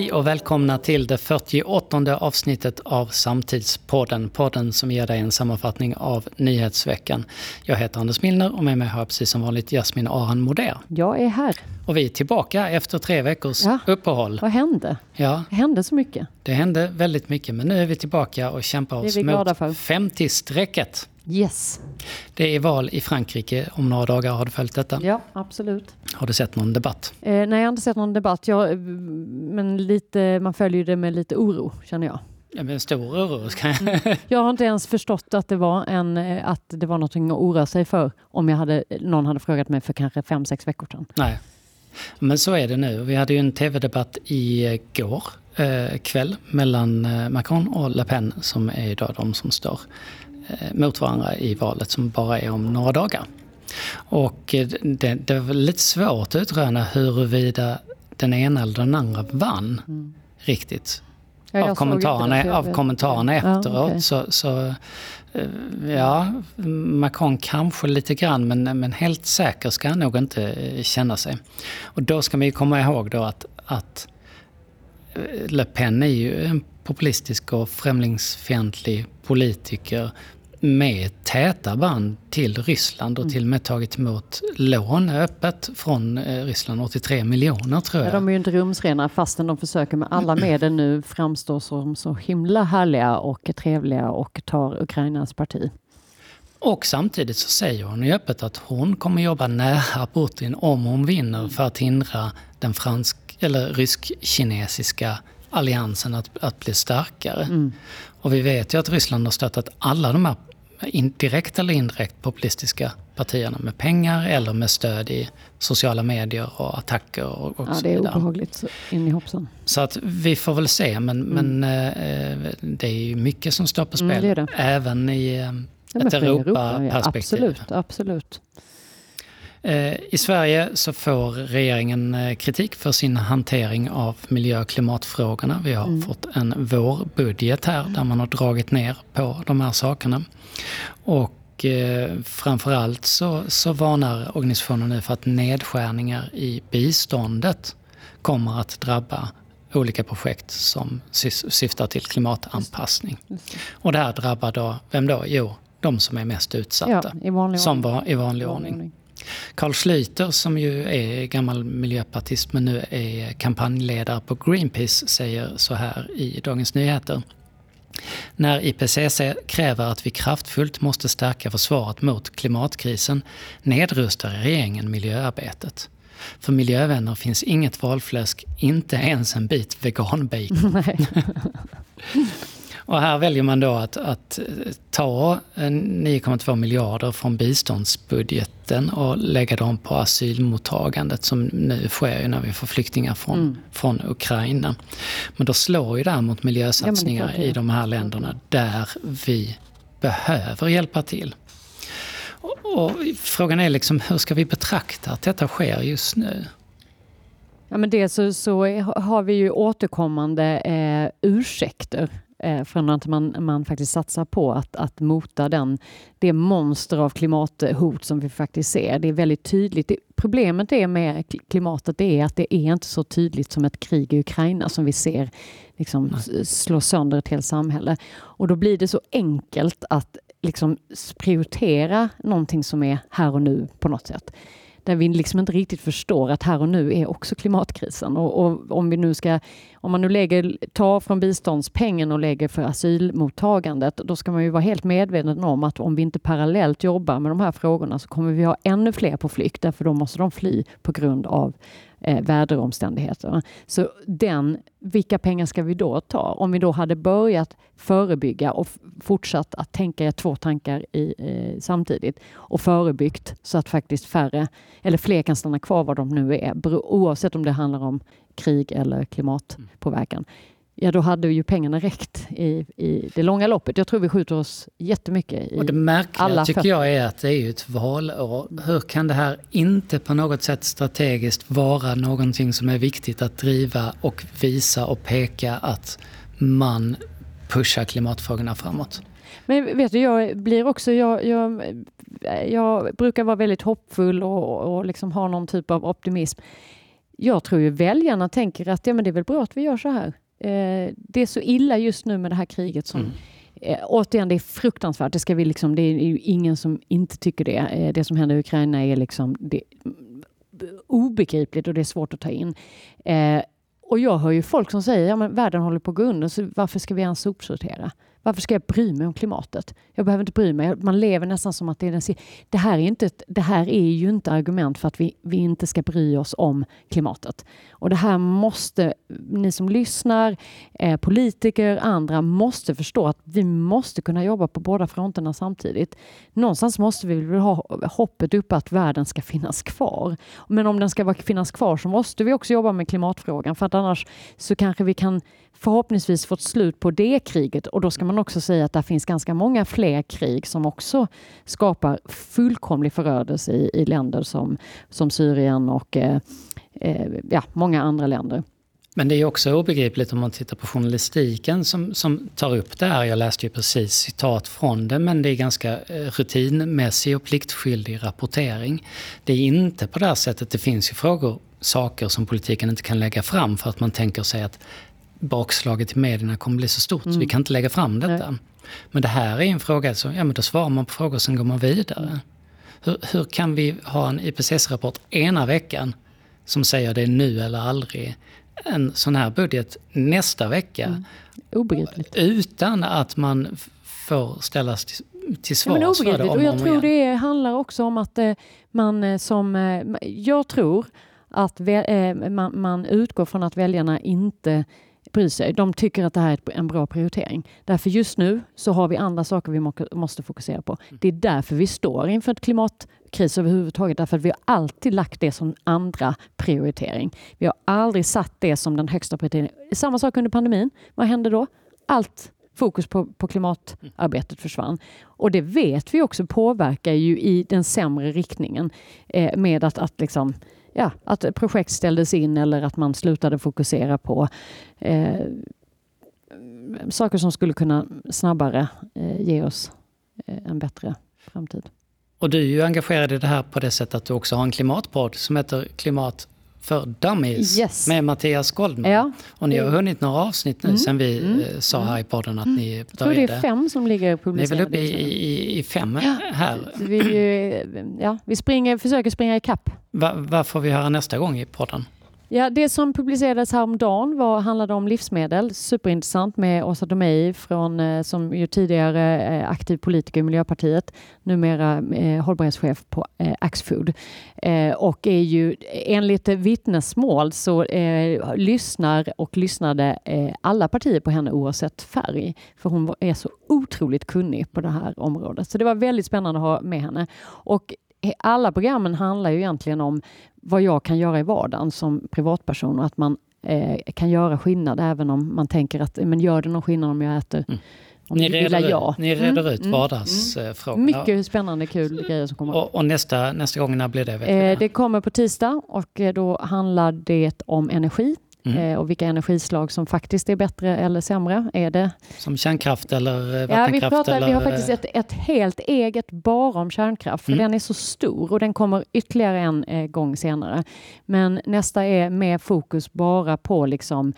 Hej och välkomna till det 48 avsnittet av Samtidspodden. Podden som ger dig en sammanfattning av nyhetsveckan. Jag heter Anders Milner och med mig har jag precis som vanligt Jasmin Aran Moder. Jag är här. Och vi är tillbaka efter tre veckors ja. uppehåll. Vad hände? Ja. Det hände så mycket. Det hände väldigt mycket men nu är vi tillbaka och kämpar oss mot 50-strecket. Yes. Det är val i Frankrike om några dagar. Har du följt detta? Ja, absolut. Har du sett någon debatt? Eh, nej, jag har inte sett någon debatt. Jag, men lite, man följer det med lite oro, känner jag. Ja, men stor oro. Mm. jag har inte ens förstått att det var, en, eh, att det var något att oroa sig för om jag hade, någon hade frågat mig för kanske fem, sex veckor sedan. Nej, men så är det nu. Vi hade ju en tv-debatt igår eh, kväll mellan eh, Macron och Le Pen som är idag de som står mot varandra i valet som bara är om några dagar. Och eh, det, det var lite svårt att utröna huruvida den ena eller den andra vann mm. riktigt. Ja, av, kommentarerna, av kommentarerna efteråt ja, okay. så, så eh, ja, Macron kanske lite grann men, men helt säker ska han nog inte känna sig. Och då ska man ju komma ihåg då att, att Le Pen är ju en populistisk och främlingsfientlig politiker med täta band till Ryssland och mm. till och med tagit emot lån öppet från eh, Ryssland, 83 miljoner tror jag. Ja, de är ju inte rumsrena fastän de försöker med alla medel nu framstå som så himla härliga och trevliga och tar Ukrainas parti. Och samtidigt så säger hon ju öppet att hon kommer jobba nära Putin om hon vinner för att hindra den fransk eller rysk-kinesiska alliansen att, att bli starkare. Mm. Och vi vet ju att Ryssland har stöttat alla de här direkt eller indirekt populistiska partierna med pengar eller med stöd i sociala medier och attacker och, och Ja, det är obehagligt in i hoppsan. Så att vi får väl se, men, mm. men eh, det är ju mycket som står på spel. Mm, det det. Även i eh, ett Europa-perspektiv. Europa, ja, absolut, absolut. Eh, I Sverige så får regeringen eh, kritik för sin hantering av miljö och klimatfrågorna. Vi har mm. fått en vårbudget här där man har dragit ner på de här sakerna. Och eh, framförallt så, så varnar organisationen nu för att nedskärningar i biståndet kommer att drabba olika projekt som syftar till klimatanpassning. Och det här drabbar då, vem då? Jo, de som är mest utsatta. Ja, i vanlig som var i vanlig ordning. Carl Schlüter som ju är gammal miljöpartist men nu är kampanjledare på Greenpeace säger så här i Dagens Nyheter. När IPCC kräver att vi kraftfullt måste stärka försvaret mot klimatkrisen nedrustar regeringen miljöarbetet. För miljövänner finns inget valfläsk, inte ens en bit veganbacon. Och här väljer man då att, att ta 9,2 miljarder från biståndsbudgeten och lägga dem på asylmottagandet som nu sker när vi får flyktingar från, mm. från Ukraina. Men då slår ju det här mot miljösatsningar ja, i de här länderna där vi behöver hjälpa till. Och, och, frågan är liksom hur ska vi betrakta att detta sker just nu? Ja, men dels så, så har vi ju återkommande eh, ursäkter eh, från att man, man faktiskt satsar på att, att mota den, det monster av klimathot som vi faktiskt ser. Det är väldigt tydligt. Det, problemet är med klimatet är att det är inte så tydligt som ett krig i Ukraina som vi ser liksom, slå sönder ett helt samhälle. Och då blir det så enkelt att liksom prioritera någonting som är här och nu på något sätt där vi liksom inte riktigt förstår att här och nu är också klimatkrisen. Och, och, om vi nu ska, om man nu lägger, tar från biståndspengen och lägger för asylmottagandet, då ska man ju vara helt medveten om att om vi inte parallellt jobbar med de här frågorna så kommer vi ha ännu fler på flykt, därför då måste de fly på grund av eh, väderomständigheter. Så den, vilka pengar ska vi då ta? Om vi då hade börjat förebygga och fortsatt att tänka två tankar i, eh, samtidigt och förebyggt så att faktiskt färre eller fler kan stanna kvar var de nu är, oavsett om det handlar om krig eller klimatpåverkan ja då hade ju pengarna räckt i, i det långa loppet. Jag tror vi skjuter oss jättemycket i Och det märkliga alla tycker jag är att det är ju ett valår. Hur kan det här inte på något sätt strategiskt vara någonting som är viktigt att driva och visa och peka att man pushar klimatfrågorna framåt? Men vet du, jag blir också, jag, jag, jag brukar vara väldigt hoppfull och, och liksom ha någon typ av optimism jag tror ju väljarna tänker att ja, men det är väl bra att vi gör så här. Eh, det är så illa just nu med det här kriget som mm. Eh, återigen, det är fruktansvärt. Det, ska vi liksom, det är ju ingen som inte tycker det. Eh, det som händer i Ukraina är liksom det, obegripligt och det är svårt att ta in. Eh, och jag hör ju folk som säger att ja, världen håller på att gå under, så varför ska vi ens sopsortera? Varför ska jag bry mig om klimatet? Jag behöver inte bry mig. Man lever nästan som att det är den det här är, inte ett, det här är ju inte argument för att vi, vi inte ska bry oss om klimatet. Och det här måste ni som lyssnar, eh, politiker, andra måste förstå att vi måste kunna jobba på båda fronterna samtidigt. Någonstans måste vi väl ha hoppet uppe att världen ska finnas kvar. Men om den ska finnas kvar så måste vi också jobba med klimatfrågan för att annars så kanske vi kan förhoppningsvis fått slut på det kriget och då ska man också säga att det finns ganska många fler krig som också skapar fullkomlig förödelse i, i länder som, som Syrien och eh, eh ja, många andra länder. Men det är också obegripligt om man tittar på journalistiken som, som tar upp det här. Jag läste ju precis citat från det, men det är ganska eh, rutinmässig och pliktskyldig rapportering. Det är inte på det här sättet. Det finns ju frågor, saker som politiken inte kan lägga fram för att man tänker sig att bakslaget i medierna kommer bli så stort mm. så vi mm. kan inte lägga fram detta. Nej. Men det här är en fråga, så, ja men då svarar man på frågor och sen går man vidare. Hur, hur kan vi ha en IPCC-rapport ena veckan som säger det är nu eller aldrig, en sån här budget nästa vecka. Mm. Obegripligt. Utan att man får ställas till, till svars ja, för det om och Jag tror igen. det handlar också om att eh, man eh, som... Eh, jag tror att man, man utgår från att väljarna inte bryr sig. De tycker att det här är en bra prioritering. Därför just nu så har vi andra saker vi måste fokusera på. Det är därför vi står inför ett klimatkris överhuvudtaget. Därför att vi har alltid lagt det som andra prioritering. Vi har aldrig satt det som den högsta prioriteringen. Samma sak under pandemin. Vad hände då? Allt fokus på, på klimatarbetet försvann. Och det vet vi också påverkar ju i den sämre riktningen eh, med att, att liksom ja, att projekt ställdes in eller att man slutade fokusera på eh, saker som skulle kunna snabbare eh, ge oss eh, en bättre framtid. Och du är ju engagerad i det här på det sättet att du också har en klimatpodd som heter Klimat för Dummies yes. med Mattias Goldman. Ja. Och ni har hunnit några avsnitt nu mm. sen vi mm. Eh, sa här i podden att ni Jag tror det är fem som ligger publicerade. Ni är väl uppe i, i, i fem ja. här? Vi, ja, vi springer, försöker springa ikapp. Va, vad får vi höra nästa gång i podden? Ja, det som publicerades häromdagen var, handlade om livsmedel. Superintressant med Åsa Domeij från, eh, som ju tidigare eh, aktiv politiker i Miljöpartiet, numera eh, hållbarhetschef på eh, Axfood. Eh, och är ju enligt vittnesmål så eh, lyssnar och lyssnade eh, alla partier på henne oavsett färg. För hon är så otroligt kunnig på det här området. Så det var väldigt spännande att ha med henne. Och alla programmen handlar ju egentligen om vad jag kan göra i vardagen som privatperson och att man eh, kan göra skillnad även om man tänker att men gör det någon skillnad om jag äter mm. Om ni, reder, jag. ni reder mm, ut mm, vardagsfrågor. Mm. Mycket spännande, kul grejer som kommer. Och, och, nästa, nästa gång, när blir det? Eh, det kommer på tisdag och eh, då handlar det om energi Mm. Eh, och vilka energislag som faktiskt är bättre eller sämre. Är det... Som kärnkraft eller vattenkraft? Ja, vi, pratar, eller... vi har faktiskt ett, ett helt eget bara om kärnkraft, för mm. den är så stor och den kommer ytterligare en eh, gång senare. Men nästa är med fokus bara på liksom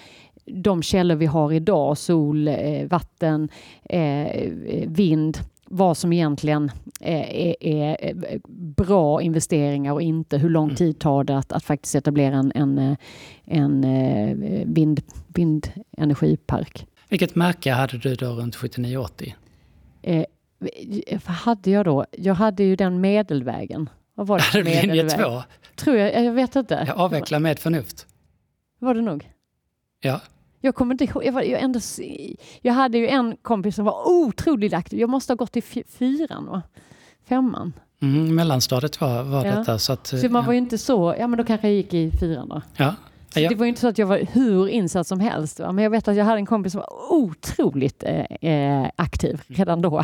de källor vi har idag, sol, eh, vatten, eh, vind vad som egentligen är, är, bra investeringar och inte. Hur lång mm. tid tar det att, att faktiskt etablera en, en, en eh, vind, vindenergipark. Vilket märke hade du då runt 79-80? Eh, vad hade jag då? Jag hade ju den medelvägen. Vad var det för Linje 2? Tror jag, jag vet inte. Jag avvecklar med förnuft. Var det nog? Ja. Jag kommer inte ihåg. Jag, var, jag, ändå, jag hade ju en kompis som var otroligt aktiv. Jag måste ha gått i fyran, va? femman. Mm, mellanstadiet var, var ja. detta. Så, att, så man ja. var ju inte så, ja men då kanske jag gick i fyran då. Ja. Ja. Det var ju inte så att jag var hur insatt som helst. Va? Men jag vet att jag hade en kompis som var otroligt eh, eh aktiv redan då.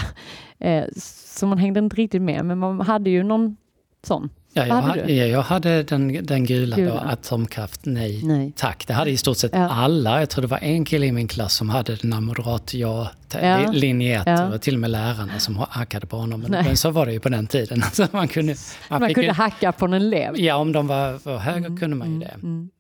Eh, så man hängde inte riktigt med, men man hade ju någon sån. Ja, jag, hade, jag hade den, den gula, gula. Då, atomkraft, nej, nej, tack. Det hade i stort sett ja. alla. Jag tror det var en kille i min klass som hade den här moderat ja, ja. linje 1. Ja. Det var till och med lärarna som hackade på honom. Men, men, så var det ju på den tiden. Så man kunde, man, man kunde hacka på en elev? Ja, om de var, var höger mm, kunde man ju mm, det. Mm.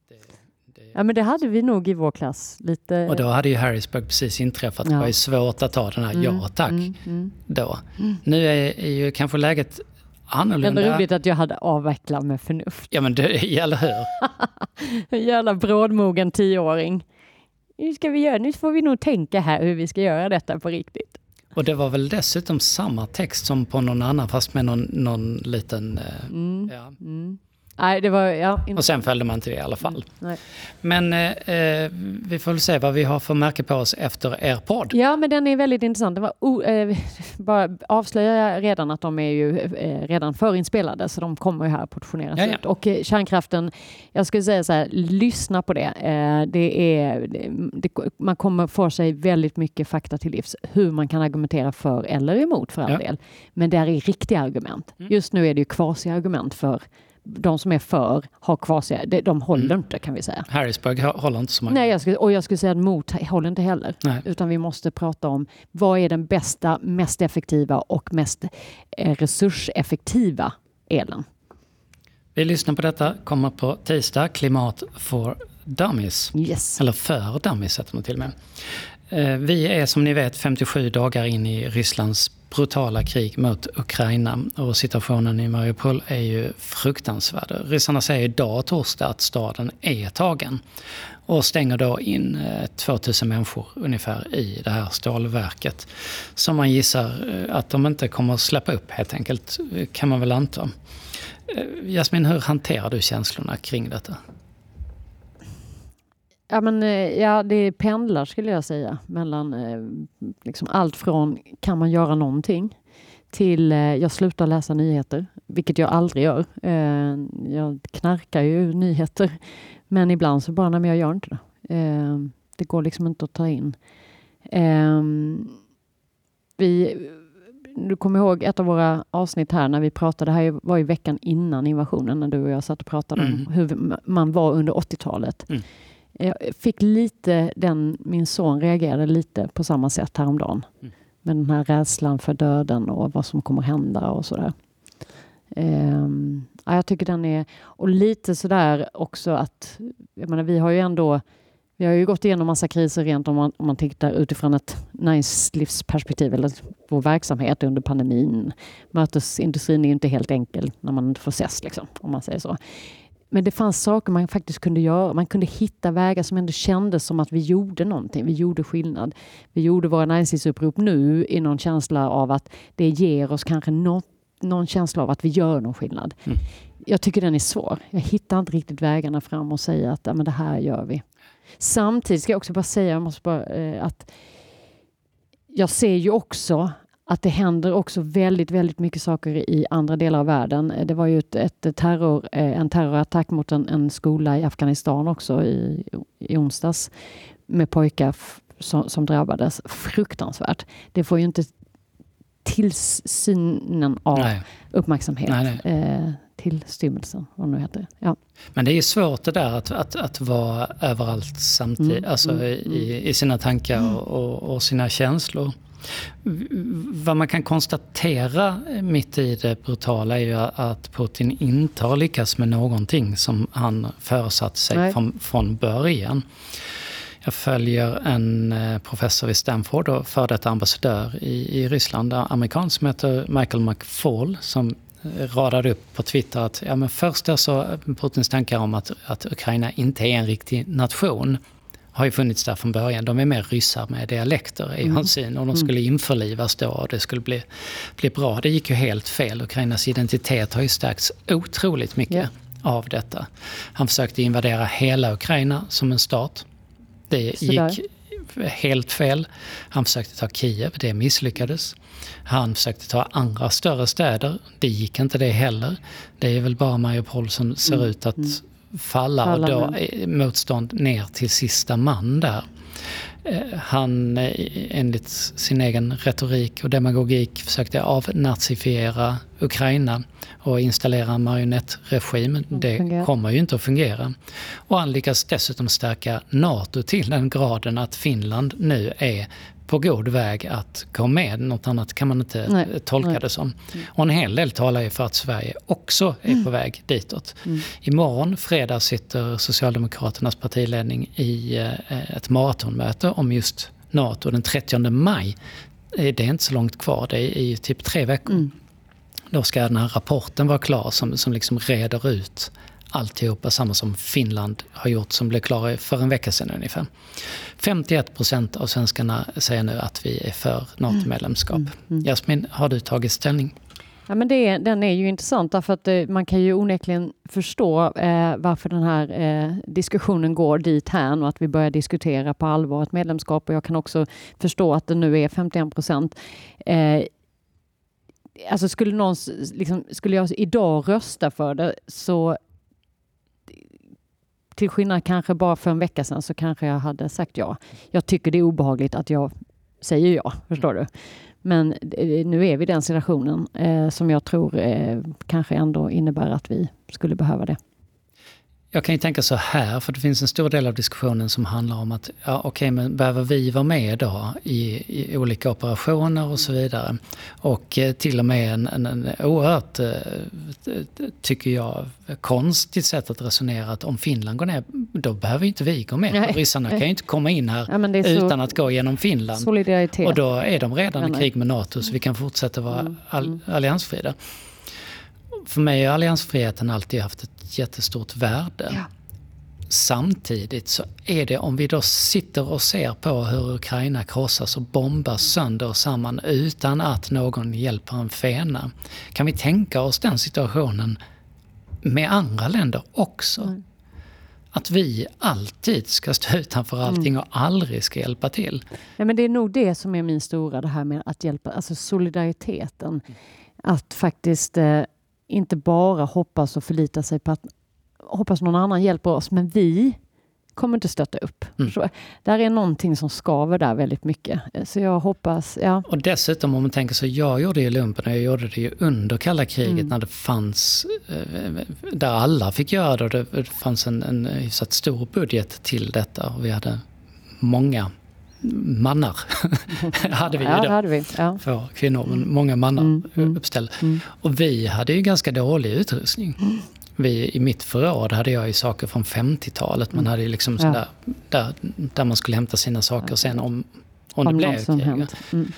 Ja, men det hade vi nog i vår klass. Lite... Och då hade ju Harrisburg precis inträffat. Ja. Det var ju svårt att ta den här mm, ja tack mm, mm. då. Mm. Nu är, är ju kanske läget annorlunda. Ändå roligt att jag hade avvecklat med förnuft. Ja men det, eller hur? en jävla brådmogen tioåring. Nu ska vi göra, nu får vi nog tänka här hur vi ska göra detta på riktigt. Och det var väl dessutom samma text som på någon annan fast med någon, någon liten... Eh, mm. Ja. Mm. Nej, det var, ja, Och sen följde man till det i alla fall. Nej. Men eh, eh, vi får väl se vad vi har för märke på oss efter er podd. Ja, men den är väldigt intressant. Det var o, eh, bara avslöjar jag redan att de är ju eh, redan förinspelade, så de kommer ju här portioneras ut. Och eh, kärnkraften, jag skulle säga så här, lyssna på det. Eh, det är, det, man kommer få sig väldigt mycket fakta till livs, hur man kan argumentera för eller emot för all ja. del. Men det är riktiga argument. Mm. Just nu är det ju kvasi-argument för de som är för har kvar sig. De, de håller mm. inte kan vi säga. Harrisburg håller inte så många. Nej, jag skulle, och jag skulle säga att mot håller inte heller. Nej. Utan vi måste prata om vad är den bästa, mest effektiva och mest eh, resurseffektiva elen. Vi lyssnar på detta, kommer på tisdag, Klimat for Dummies. Yes. Eller för dummies heter det till och med. Eh, vi är som ni vet 57 dagar in i Rysslands brutala krig mot Ukraina och situationen i Mariupol är ju fruktansvärd. Ryssarna säger idag, torsdag, att staden är tagen och stänger då in eh, 2000 människor ungefär i det här stålverket som man gissar eh, att de inte kommer att släppa upp helt enkelt, kan man väl anta. Jasmin, hur hanterar du känslorna kring detta? Ja, men, eh, ja, det pendlar skulle jag säga mellan eh, liksom allt från kan man göra någonting till eh, jag slutar läsa nyheter, vilket jag aldrig gör. Jag knarkar ju nyheter, men ibland så bara, nej men jag gör inte det. Det går liksom inte att ta in. Vi, du kommer ihåg ett av våra avsnitt här när vi pratade, det här var ju veckan innan invasionen, när du och jag satt och pratade mm. om hur man var under 80-talet. Mm. Jag fick lite den, min son reagerade lite på samma sätt häromdagen. Mm. Med den här rädslan för döden och vad som kommer hända och sådär. Um, ja, jag tycker den är, och lite sådär också att, jag menar vi har ju ändå, vi har ju gått igenom massa kriser rent om man, om man tittar utifrån ett näringslivsperspektiv eller vår verksamhet under pandemin. Mötesindustrin är ju inte helt enkel när man inte får ses liksom, om man säger så. Men det fanns saker man faktiskt kunde göra. Man kunde hitta vägar som ändå kändes som att vi gjorde någonting. Vi gjorde skillnad. Vi gjorde våra näringslivsupprop nu i någon känsla av att det ger oss kanske något, någon känsla av att vi gör någon skillnad. Mm. Jag tycker den är svår. Jag hittar inte riktigt vägarna fram och säga att ja, men det här gör vi. Samtidigt ska jag också bara säga jag måste bara, eh, att jag ser ju också att det händer också väldigt, väldigt mycket saker i andra delar av världen. Det var ju ett, ett terror, eh, en terrorattack mot en, en, skola i Afghanistan också i, i onsdags med pojkar som, som drabbades. Fruktansvärt. Det får ju inte tillsynen av nej. uppmärksamhet. Nej, nej. Eh, tillstymmelsen, vad det nu heter. Ja. Men det är svårt det där att, att, att vara överallt samtidigt, mm, alltså mm, i, mm. i sina tankar och, och, och sina känslor. Vad man kan konstatera mitt i det brutala är ju att Putin inte har lyckats med någonting som han föresatt sig från, från början. Jag följer en eh, professor vid Stanford och före detta ambassadör i, i Ryssland, amerikan, som heter Michael McFall, som eh, radade upp på Twitter att ja, men först så Putins tankar om att, att Ukraina inte är en riktig nation har ju funnits där från början. De är mer ryssar med dialekter i mm. hans syn och de mm. skulle införlivas då och det skulle bli, bli bra. Det gick ju helt fel. Ukrainas identitet har ju stärkts otroligt mycket yeah. av detta. Han försökte invadera hela Ukraina som en stat. Det Sådär. gick helt fel. Han försökte ta Kiev, det misslyckades. Han försökte ta andra större städer, det gick inte det heller. Det är väl bara Mariupol som ser mm. ut att mm falla och då motstånd ner till sista man där. Eh, han, eh, enligt sin egen retorik och demagogik, försökte avnazifiera Ukraina och installera en marionettregim. Det kommer ju inte att fungera. Och han lyckas dessutom stärka NATO till den graden att Finland nu är på god väg att gå med. Något annat kan man inte Nej, tolka nej. det som. Och en hel del talar ju för att Sverige också är Mm. på väg ditåt. Imorgon, fredag, sitter Socialdemokraternas partiledning i eh, ett maratonmöte om just NATO. Den 30 maj, det är inte så långt kvar, det är i typ tre veckor. Mm. Då ska den här rapporten vara klar som, som liksom reder ut alltihopa, samma som Finland har gjort som blev klar för en vecka sedan ungefär. 51 procent av svenskarna säger nu att vi är för NATO-medlemskap. Jasmin, har du tagit ställning? Ja, men det, den är ju intressant därför att eh, man kan ju onekligen förstå eh, varför den här eh, diskussionen går dit här och att vi börjar diskutera på allvar ett medlemskap och jag kan också förstå att det nu är 51 procent. Eh, alltså skulle, någon, liksom, skulle jag idag rösta för det så till skillnad kanske bara för en vecka sedan så kanske jag hade sagt ja. Jag tycker det är obehagligt att jag säger ja, förstår du. Men nu är vi i den situationen eh, som jag tror eh, kanske ändå innebär att vi skulle behöva det. Jag kan ju tänka så här, för det finns en stor del av diskussionen som handlar om att, ja okej, men behöver vi vara med då i, i olika operationer och så vidare? Och eh, till och med en, en, en oerhört, eh, tycker jag, konstigt sätt att resonera att om Finland går ner, då behöver inte vi gå med. Nej. Ryssarna kan ju inte komma in här Ja, utan att gå genom Finland. Solidaritet. Och då är de redan i krig med NATO så vi kan fortsätta vara Mm, all, alliansfria. För mig har alliansfriheten alltid haft ett jättestort värde. Ja. Samtidigt så är det om vi då sitter och ser på hur Ukraina krossas och bombas sönder och samman utan att någon hjälper en fena. Kan vi tänka oss den situationen med andra länder också? Mm. Att vi alltid ska stå utanför allting och aldrig ska hjälpa till. Ja, men det är nog det som är min stora, det här med att hjälpa, alltså solidariteten. Att faktiskt eh, inte bara hoppas och förlita sig på att hoppas någon annan hjälper oss, men vi kommer inte stötta upp. Mm. Så, där är någonting som skaver där väldigt mycket. Så jag hoppas, ja. Och dessutom om man tänker så, jag gjorde ju lumpen och jag gjorde det ju under kalla kriget Mm. när det fanns, eh, där alla fick göra det och det det fanns en, en hyfsat stor budget till detta och vi hade många mannar. hade vi ju ja, det då. hade vi. Ja. Få kvinnor, men många mannar Mm, mm. uppställda. Mm. Och vi hade ju ganska dålig utrustning. Vi, I mitt förråd hade jag ju saker från 50-talet. Man hade ju liksom Mm. Ja. sådär, där, där man skulle hämta sina saker sen om, om det Om blev något som krig. Mm.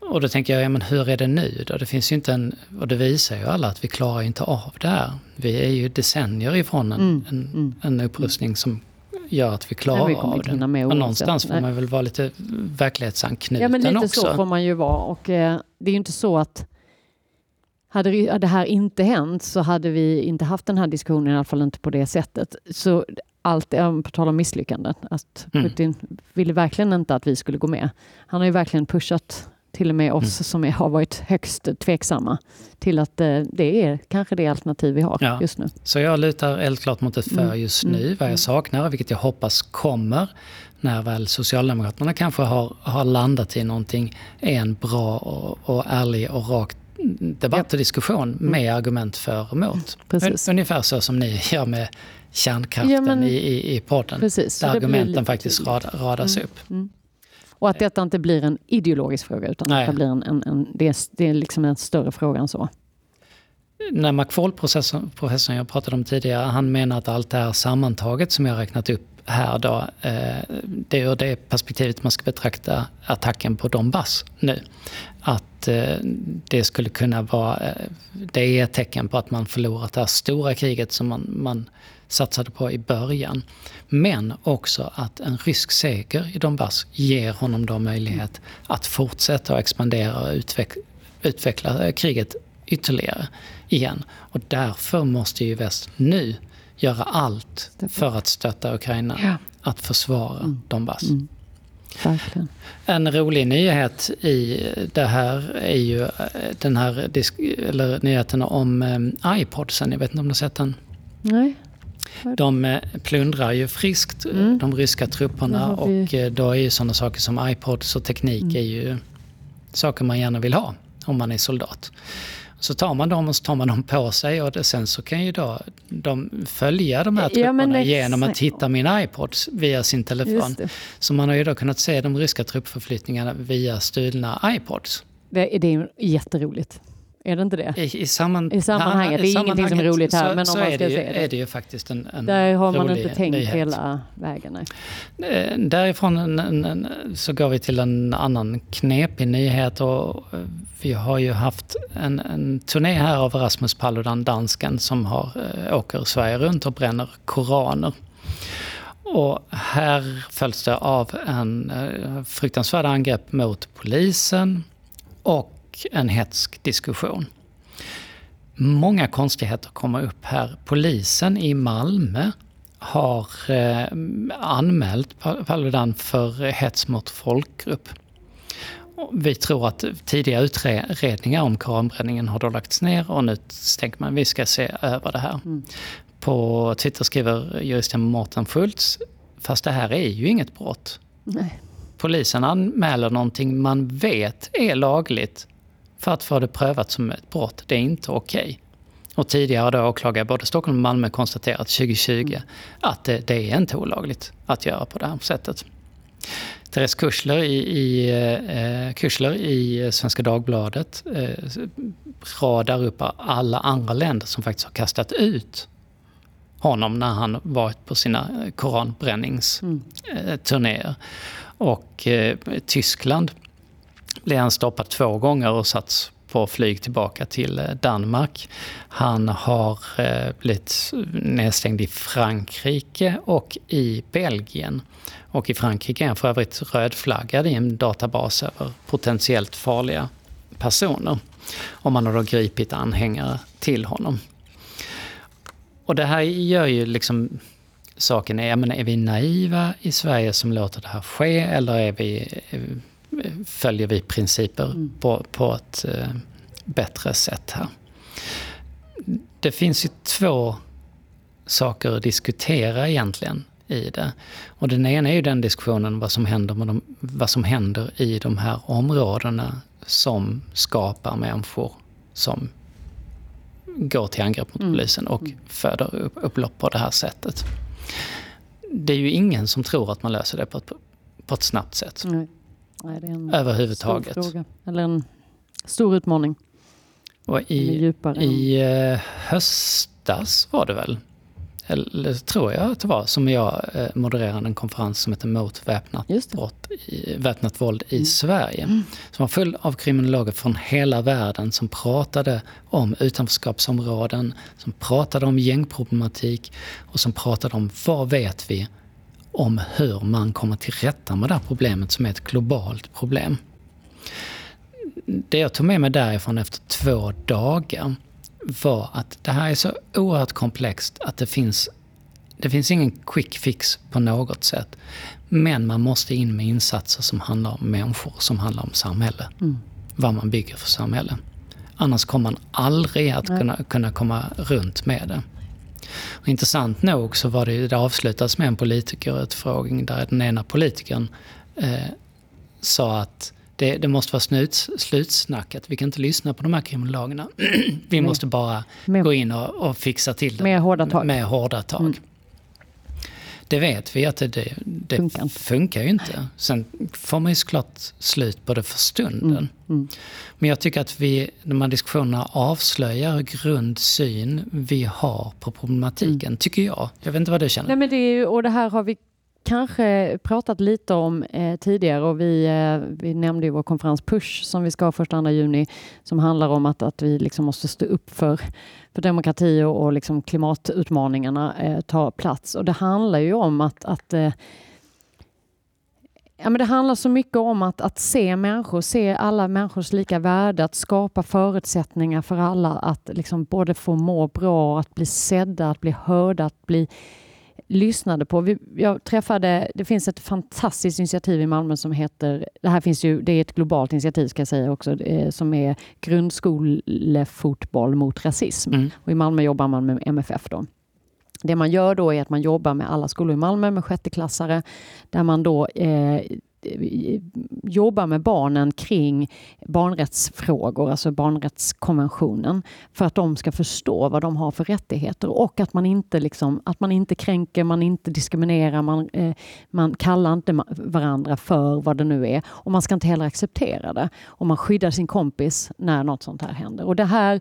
Och då tänker jag, ja, men hur är det nu då? Det finns ju inte en, och det visar ju alla att vi klarar inte av det här. Vi är ju decennier ifrån en, Mm, en, mm. en upprustning som gör att vi klarar vi av det. med Och någonstans får man väl vara lite verklighetsanknuten Ja, men lite också. så får man ju vara. Och, eh, det är ju inte så att hade det- här inte hänt så hade vi inte haft den här diskussionen, i alla fall inte på det sättet. Så allt, på tal om misslyckanden, att Mm. Putin ville verkligen inte att vi skulle gå med. Han har ju verkligen pushat till och med oss Mm. som har varit högst tveksamma till att eh, det är kanske det alternativ vi har Ja. just nu. Så jag lutar helt klart mot ett för Mm, just mm, nu. Vad mm. jag saknar, vilket jag hoppas kommer, när väl Socialdemokraterna kanske har, har landat i någonting, en bra och, och ärlig och rak debatt och diskussion med argument för och emot. Mm. Precis. Un- Ungefär så som ni gör med kärnkraften Ja, men- i, i, i podden. Precis, Där argumenten faktiskt rad, radas Mm. upp. Mm. Och att detta inte blir en ideologisk fråga utan Nej. att det blir en, en, en, det, är, det är liksom en större fråga än så. När McFaul-professorn professorn jag pratade om tidigare, han menar att allt det här sammantaget som jag räknat upp här då, eh, det är ur det perspektivet man ska betrakta attacken på Donbass nu. Att eh, det skulle kunna vara, eh, det är ett tecken på att man förlorat det här stora kriget som man, man satsade på i början. Men också att en rysk seger i Donbass ger honom då möjlighet att fortsätta att expandera och utveck- utveckla eh, kriget ytterligare igen. Och därför måste ju väst nu göra allt för att stötta Ukraina Ja. att försvara Donbass. Mm. Verkligen. En rolig nyhet i det här är ju eh, den här eller nyheten om eh, iPodsen. Jag vet inte om du har sett den? Nej. De eh, plundrar ju friskt eh, Mm. de ryska trupperna och eh, då är ju sådana saker som iPods och teknik Mm. är ju saker man gärna vill ha om man är soldat. Så tar man dem och så tar man dem på sig och sen så kan ju då de följa de här Ja, trupperna exakt. genom att hitta min iPod via sin telefon. Så man har ju då kunnat se de ryska truppförflyttningarna via stulna iPods. Det, är jätteroligt. Är det inte det? I, i, samman, I sammanhanget. Det är ingenting som är roligt här, så, men om så man är ska det, ju, se det. är det ju faktiskt en, en Där har man inte tänkt nyhet. hela vägen. Nej. Eh, Därifrån en, en, så går vi till en annan knepig nyhet. Och eh, vi har ju haft en, en turné här av Rasmus Paludan, dansken, som har, eh, åker Sverige runt och bränner koraner. Och här följs det av en eh, fruktansvärd angrepp mot polisen och en hetsk diskussion. Många konstigheter kommer upp här. Polisen i Malmö har eh, anmält Pa- Paludan för hets mot folkgrupp. Och Vi tror att tidiga utredningar om koranbränningen har då lagts ner och nu tänker man att vi ska se över det här. På Twitter skriver juristen Mårten Schultz, fast det här är ju inget brott. Nej. Polisen anmäler någonting man vet är lagligt för att få det prövat som ett brott. Det är inte okej. Och tidigare har då åklagare både Stockholm och Malmö konstaterat 2020 att det, det är inte olagligt att göra på det här sättet. Therese Kuschler i, i, eh, Kuschler i Svenska Dagbladet eh, radar upp alla andra länder som faktiskt har kastat ut honom när han varit på sina eh, koranbränningsturnéer. Och eh, Tyskland blev han stoppad två gånger och satts på flyg tillbaka till eh, Danmark. Han har eh, blivit nedstängd i Frankrike och i Belgien. Och i Frankrike är han för övrigt rödflaggad i en databas över potentiellt farliga personer. Och man har då gripit anhängare till honom. Och det här gör ju liksom saken, är, men är vi naiva i Sverige som låter det här ske eller är vi, eh, följer vi principer på, på ett eh, bättre sätt här? Det finns ju två saker att diskutera egentligen i det. Och den ena är ju den diskussionen vad som händer, med de, vad som händer i de här områdena som skapar människor som går till angrepp mot polisen och föder upp, upplopp på det här sättet. Det är ju ingen som tror att man löser det på ett, på ett snabbt sätt. Nej. Nej, det är en Överhuvudtaget. stor fråga. Eller en stor utmaning. Och i, I eh, höstas var det väl, eller tror jag att det var, som jag eh, modererade en konferens som heter Mot väpnat, brott väpnat våld i Sverige. Som var full av kriminologer från hela världen som pratade om utanförskapsområden, som pratade om gängproblematik och som pratade om vad vet vi om hur man kommer till rätta med det här problemet som är ett globalt problem det jag tog med mig därifrån efter två dagar var att det här är så oerhört komplext att det finns, det finns ingen quick fix på något sätt. Men man måste in med insatser som handlar om människor, som handlar om samhälle. Vad man bygger för samhälle. Annars kommer man aldrig att kunna, kunna komma runt med det. Och intressant nog så var det, det avslutades med en politikerutfrågning där den ena politikern eh, sa att det, det måste vara snuts, slutsnackat. Vi kan inte lyssna på de här kriminologerna. Vi måste bara Med- gå in och, och fixa till det. Med hårda tag. Med hårda tag. Det vet vi att det, det, det Funkar funkar, inte. ju inte. Sen får man ju såklart slut på det för stunden. Mm. Men jag tycker att vi, de här diskussionerna avslöjar grundsyn vi har på problematiken, tycker jag. Jag vet inte vad du känner. Nej, men det är ju, och det här har vi kanske pratat lite om eh, tidigare och vi, eh, vi nämnde ju vår konferens Push som vi ska ha 1-2 juni som handlar om att, att vi liksom måste stå upp för, för demokrati och, och liksom klimatutmaningarna eh, ta plats. Och det handlar ju om att, att eh, Ja, men det handlar så mycket om att, att se människor, se alla människors lika värde, att skapa förutsättningar för alla att liksom både få må bra, att bli sedda, att bli hörda, att bli lyssnade på. Vi, jag träffade, det finns ett fantastiskt initiativ i Malmö som heter, det här finns ju, det är ett globalt initiativ ska jag säga också, som är grundskolefotboll mot rasism. Mm. Och I Malmö jobbar man med MFF då. Det man gör då är att man jobbar med alla skolor i Malmö med sjätteklassare där man då eh, Eh, jobba med barnen kring barnrättsfrågor, alltså barnrättskonventionen, för att de ska förstå vad de har för rättigheter och att man inte, liksom, att man inte kränker, man inte diskriminerar, man, eh, man kallar inte varandra för vad det nu är och man ska inte heller acceptera det. Och man skyddar sin kompis när något sånt här händer. Och det här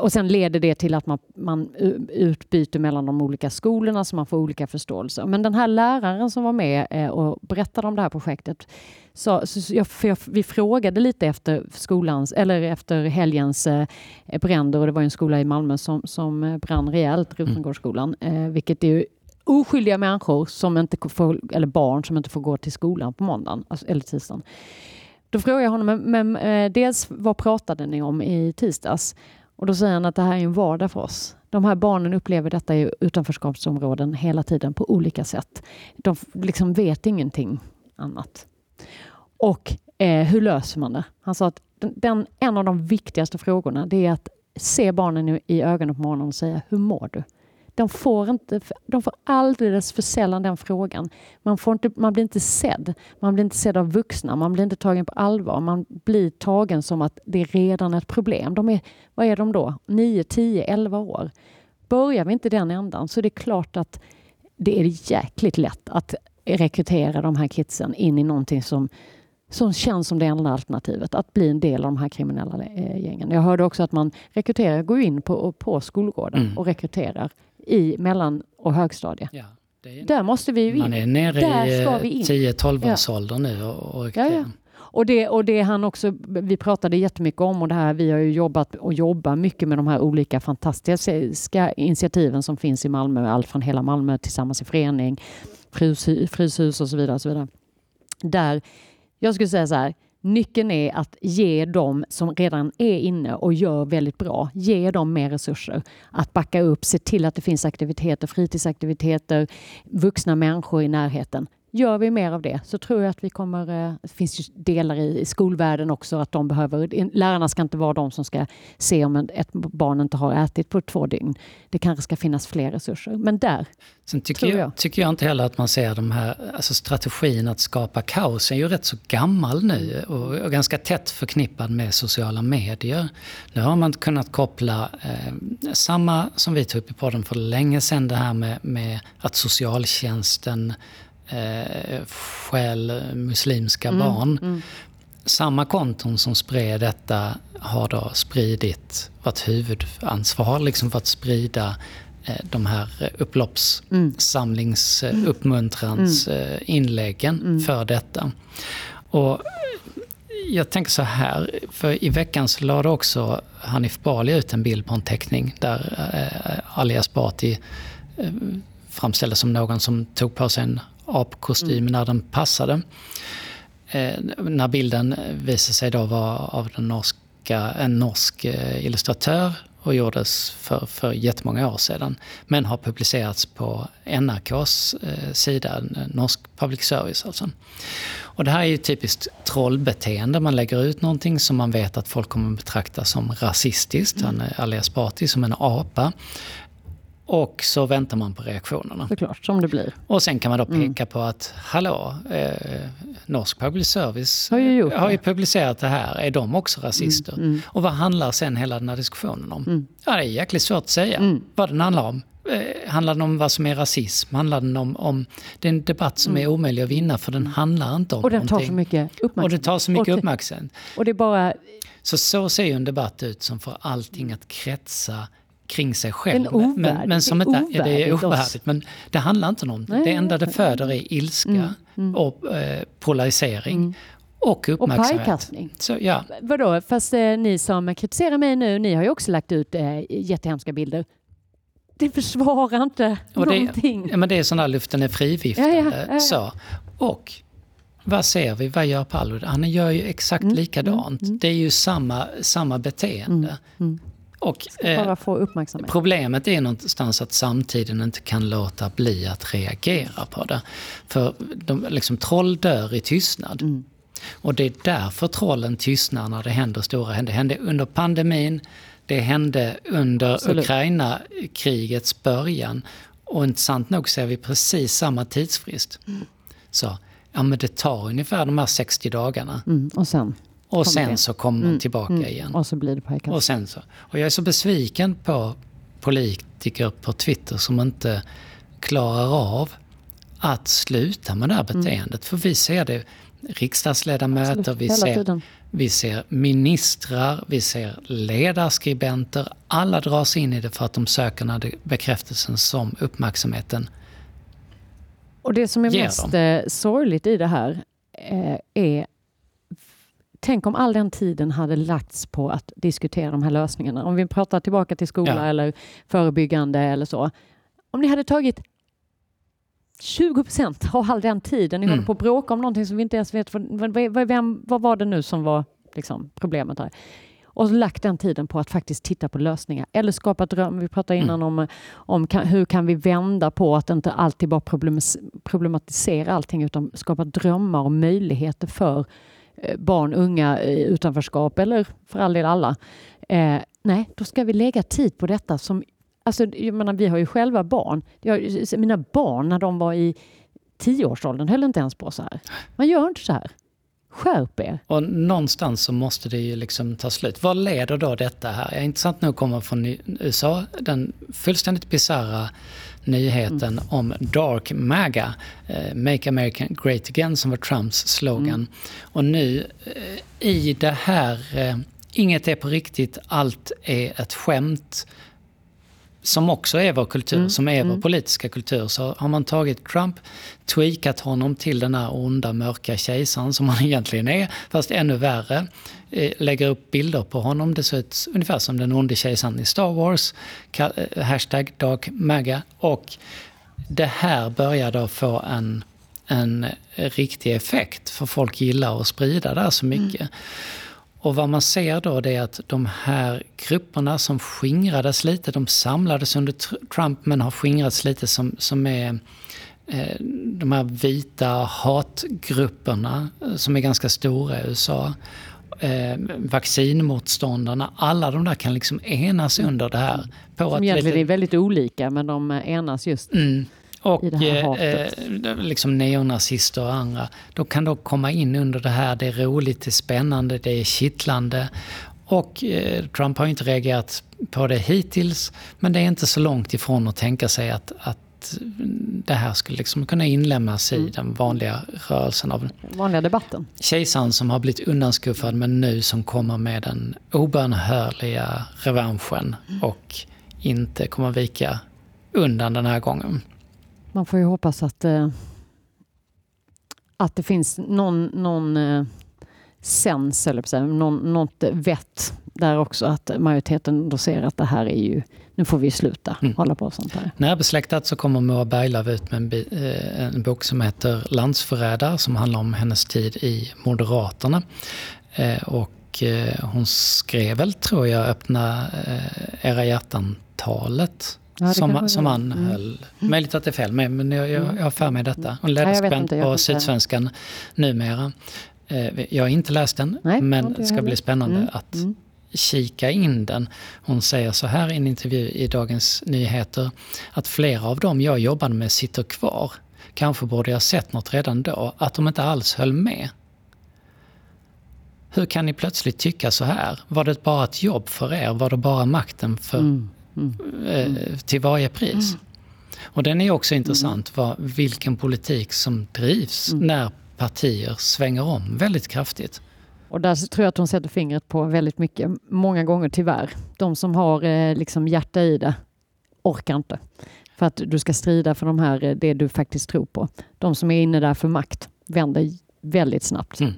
och sen leder det till att man, man utbyter mellan de olika skolorna så man får olika förståelse. Men den här läraren som var med eh, och berättade om det här projektet, så, så jag, jag, vi frågade lite efter skolans, eller efter helgens eh, bränder och det var en skola i Malmö som, som brann rejält, mm. Rosengårdsskolan, eh, vilket är oskyldiga människor som inte får, eller barn som inte får gå till skolan på måndagen alltså, eller tisdagen. Då frågade jag honom, men, men eh, dels vad pratade ni om i tisdags? Och då säger han att det här är en vardag för oss. De här barnen upplever detta i utanförskapsområden hela tiden på olika sätt. De liksom vet ingenting annat. Och eh, hur löser man det? Han sa att den, den, en av de viktigaste frågorna det är att se barnen i, i ögonen på morgonen och säga hur mår du? De får, inte, de får alldeles för sällan den frågan. Man, får inte, man blir inte sedd. Man blir inte sedd av vuxna. Man blir inte tagen på allvar. Man blir tagen som att det är redan ett problem. De är, vad är de då? 9, 10, 11 år. Börjar vi inte den ändan så är det klart att det är jäkligt lätt att rekrytera de här kidsen in i någonting som, som känns som det enda alternativet, att bli en del av de här kriminella eh, gängen. Jag hörde också att man rekryterar, går in på, på skolgården mm. och rekryterar i mellan och högstadie. Ja, är, där måste vi ju in. Man är nere där i 10-12 års ålder nu och, och ja, ja. Och det, och det han också, vi pratade jättemycket om och det här, vi har ju jobbat och jobbar mycket med de här olika fantastiska initiativen som finns i Malmö, allt från hela Malmö tillsammans i förening, Fryshus och så vidare. Och så vidare. Där, jag skulle säga så här, Nyckeln är att ge dem som redan är inne och gör väldigt bra, ge dem mer resurser. Att backa upp, se till att det finns aktiviteter, fritidsaktiviteter, vuxna människor i närheten. Gör vi mer av det så tror jag att vi kommer... Eh, det finns ju delar i skolvärlden också att de behöver... Lärarna ska inte vara de som ska se om ett barn inte har ätit på två dygn. Det kanske ska finnas fler resurser. Men där Sen tycker jag, jag, tycker jag inte heller att man ser de här... Alltså strategin att skapa kaos är ju rätt så gammal nu och, och ganska tätt förknippad med sociala medier. Nu har man kunnat koppla eh, samma som vi tog upp i podden för länge sedan, det här med, med att socialtjänsten eh, stjäl muslimska mm, barn. Mm. Samma konton som spred detta har då spridit, varit huvudansvar liksom för att sprida eh, de här upploppssamlings, mm. mm. Eh, inläggen mm. för detta. Och jag tänker så här, för i veckan så lade också Hanif Bali ut en bild på en teckning där eh, Ali Esbati eh, framställdes som någon som tog på sig en apkostym när den passade. Eh, när bilden visade sig då vara av den norska, en norsk eh, illustratör och gjordes för, för jättemånga år sedan. Men har publicerats på NRKs eh, sida, norsk public service alltså. Och det här är ju typiskt trollbeteende. Man lägger ut någonting som man vet att folk kommer betrakta som rasistiskt. Mm. Han är Ali Esbati som en apa. Och så väntar man på reaktionerna. Såklart, som det blir. Och sen kan man då mm. peka mm. på att, hallå, eh, Norsk Public Service har ju, har ju publicerat det här. Är de också rasister? Mm. Mm. Och vad handlar sen hela den här diskussionen om? Mm. Ja, det är jäkligt svårt att säga mm. vad den handlar om. Eh, handlar den om vad som är rasism? Handlar den om, om... Det är en debatt som är omöjlig att vinna för den handlar inte om Och den någonting. tar så mycket uppmärksamhet. Och det tar så mycket uppmärksamhet. Och det bara... Så så ser ju en debatt ut som får allting att kretsa kring sig själv. Men, men, men som inte, ja, det är ovärdigt. Men det handlar inte om det. Det enda det föder är ilska mm, mm. och eh, polarisering. Mm. Och uppmärksamhet. Och pajkastning. Så, ja. Vadå, fast eh, ni som kritiserar mig nu, ni har ju också lagt ut eh, jättehemska bilder. Det försvarar inte och det, någonting. Ja, men det är sån där luften är friviftande. Ja, ja, ja, så. Och vad ser vi? Vad gör Paolo? Han gör ju exakt mm, likadant. Mm, det är ju samma, samma beteende. Mm, mm. Och, eh. Problemet är någonstans att samtiden inte kan låta bli att reagera på det. För de, liksom, troll dör i tystnad. Mm. Och det är därför trollen tystnar när det händer stora Det hände under pandemin, det hände under Ukraina-krigets början. Och intressant nog ser vi precis samma tidsfrist. Mm. Så ja men det tar ungefär de här 60 dagarna. Mm, och sen? Och sen det. så kommer man mm, tillbaka mm, igen. Och så blir det pajkast. Och sen så. Och jag är så besviken på politiker på Twitter som inte klarar av att sluta med det här mm. beteendet. Mm. För vi ser det riksdagsledamöter, vi ser, vi ser ministrar, vi ser ledarskribenter. Alla dras in i det för att de söker den bekräftelsen som uppmärksamheten Och det som är mest dem. Eh, sorgligt i det här eh, är Tänk om all den tiden hade lagts på att diskutera de här lösningarna. Om vi pratar tillbaka till skola ja. eller förebyggande eller så. Om ni hade tagit 20 procent av all den tiden ni mm. håller på att bråka om någonting som vi inte ens vet. Vad, vem, vad var det nu som var liksom, problemet här? Och lagt den tiden på att faktiskt titta på lösningar eller skapa dröm. Vi pratade innan mm. om, om kan, hur kan vi vända på att inte alltid bara problematisera allting utan skapa drömmar och möjligheter för Eh, barn, unga i utanförskap eller för all del alla. Eh, nej, då ska vi lägga tid på detta som Alltså, jag menar, vi har ju själva barn. Jag, mina barn när de var i tioårsåldern höll inte ens på så här. Man gör inte så här. Skärp er! Och någonstans så måste det ju liksom ta slut. Vad leder då detta här? Jag är intressant nog kommer från USA. Den fullständigt bisarra nyheten mm. om Dark MAGA, eh, Make America Great Again, som var Trumps slogan. Mm. Och nu eh, i det här, eh, inget är på riktigt, allt är ett skämt som också är vår kultur, mm. som är vår mm. politiska kultur, så har man tagit Trump, tweakat honom till den här onda mörka kejsaren som han egentligen är, fast ännu värre. Eh, lägger upp bilder på honom, det ser ut ungefär som den onde kejsaren i Star Wars, eh, hashtag Dark Maga. Och det här börjar då få en, en riktig effekt, för folk gillar att sprida det här så mycket. Mm. Och vad man ser då det är att de här grupperna som skingrades lite, de samlades under Trump men har skingrats lite som, som är eh, de här vita hatgrupperna eh, som är ganska stora i USA. Eh, vaccinmotståndarna, alla de där kan liksom enas under det här. På som egentligen lite... är väldigt olika men de enas just. Mm. Och eh, liksom neonazister och andra, de kan då komma in under det här. Det är roligt, det är spännande, det är kittlande. Och eh, Trump har inte reagerat på det hittills, men det är inte så långt ifrån att tänka sig att, att det här skulle liksom kunna inlämnas i mm. den vanliga rörelsen av vanliga debatten. Kejsaren som har blivit undanskuffad men nu som kommer med den obönhörliga revanschen mm. och inte kommer vika undan den här gången. Man får ju hoppas att, eh, att det finns någon, någon eh, sens, eller någon, något vett där också. Att majoriteten då ser att det här är ju, nu får vi sluta mm. hålla på sånt här. Närbesläktat så kommer Moa Berglöf ut med en, eh, en, bok som heter Landsförrädare som handlar om hennes tid i Moderaterna. Eh, och eh, hon skrev väl, tror jag, Öppna eh, era hjärtan-talet Ja, som, som han mm. höll. Mm. Möjligt att det är fel, men jag, jag, jag har för mig detta. Hon ledarskribent på Sydsvenskan numera. Eh, jag har inte läst den, Nej, men det ska bli spännande mm. att mm. kika in den. Hon säger så här i en intervju i Dagens Nyheter att flera av dem jag jobbade med sitter kvar. Kanske borde jag sett något redan då, att de inte alls höll med. Hur kan ni plötsligt tycka så här? Var det bara ett jobb för er? Var det bara makten för mm. Mm. till varje pris. Mm. Och den är också intressant, vad, vilken politik som drivs mm. när partier svänger om väldigt kraftigt. Och där tror jag att de sätter fingret på väldigt mycket, många gånger tyvärr. De som har eh, liksom hjärta i det orkar inte. För att du ska strida för de här, eh, det du faktiskt tror på. De som är inne där för makt vänder väldigt snabbt. Mm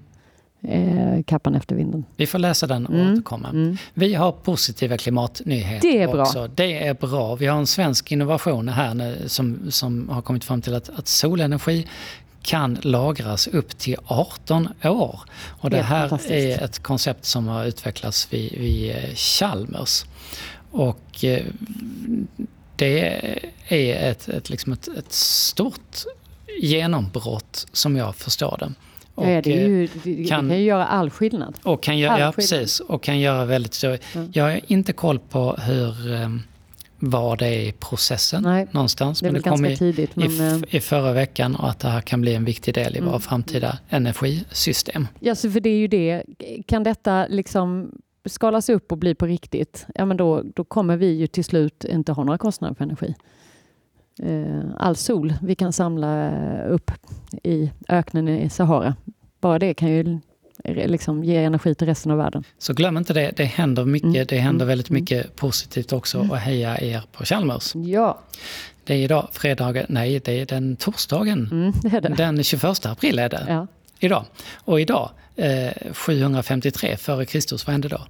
eh, kappan efter vinden. Vi får läsa den och mm. återkomma. Mm. Vi har positiva klimatnyheter det är bra. också. Det är bra. Vi har en svensk innovation här nu som, som har kommit fram till att, att solenergi kan lagras upp till 18 år. Och det här är ett koncept som har utvecklats vid, vid eh, Chalmers. Och eh, det är ett, ett, liksom ett, ett stort genombrott som jag förstår det. Och ja, det, ju, det kan, kan ju göra all skillnad. Och kan, göra, ja, precis. Och kan göra väldigt stor... Mm. Jag har inte koll på hur, eh, var det är i processen Nej, någonstans. Det Men det kom i, tidigt. Men, i, eh, i förra veckan och att det här kan bli en viktig del i Mm. våra framtida energisystem. Ja, så för det är ju det. Kan detta liksom skalas upp och bli på riktigt, ja men då, då kommer vi ju till slut inte ha några kostnader för energi. Eh, All sol vi kan samla upp i öknen i Sahara, bara det kan ju liksom ge energi till resten av världen. Så glöm inte det, det händer mycket. Mm. Det händer Mm. väldigt mycket positivt också och heja er på Chalmers. Ja, Det är idag fredagen, nej det är den torsdagen. mm, det är det. Den 21 april är det. Ja. Idag. Och idag, eh, 753 före Kristus, vad hände då?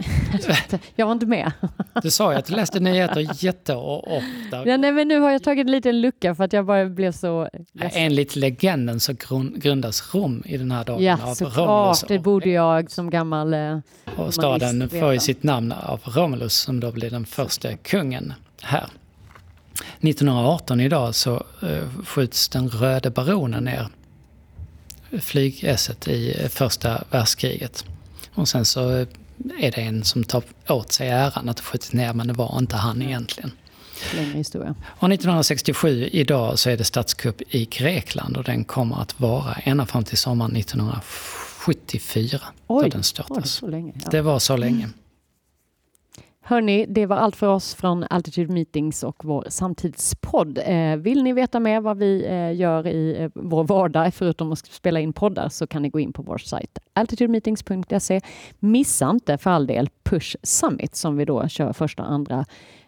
Jag var inte med. Du sa ju att du läste nyheter jätteofta. Ja, nej, men nu har jag tagit en liten lucka för att jag bara blev så ledsen. Enligt legenden så grund, grundas Rom i den här dagen Ja, av Romulus. såklart. Det borde jag som gammal... eh, Och staden får ju sitt namn av Romulus som då blir den första kungen här. 1918 idag så eh, skjuts den röde baronen ner flygesset i eh, första världskriget. Och sen så är det en som tar åt sig äran att ha skjutit ner men det var inte han egentligen. Längre historia. Och 1967 idag så är det statskupp i Grekland och den kommer att vara ända fram till sommaren 1974. då Oj, den Oj, störtas. så länge. Ja. Det var så länge. Hörni, det var allt för oss från Altitude Meetings och vår samtidspodd. Eh, vill ni veta mer vad vi eh, gör i eh, vår vardag, förutom att spela in poddar, så kan ni gå in på vår sajt altitudemeetings.se. Missa inte för all del Push Summit som vi då kör första och andra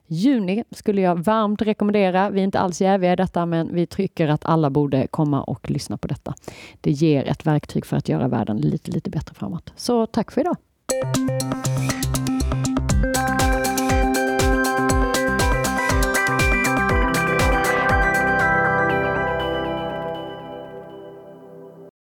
juni skulle jag varmt rekommendera. Vi är inte alls jäviga i detta, men vi tycker att alla borde komma och lyssna på detta. Det ger ett verktyg för att göra världen lite, lite bättre framåt. Så tack för idag.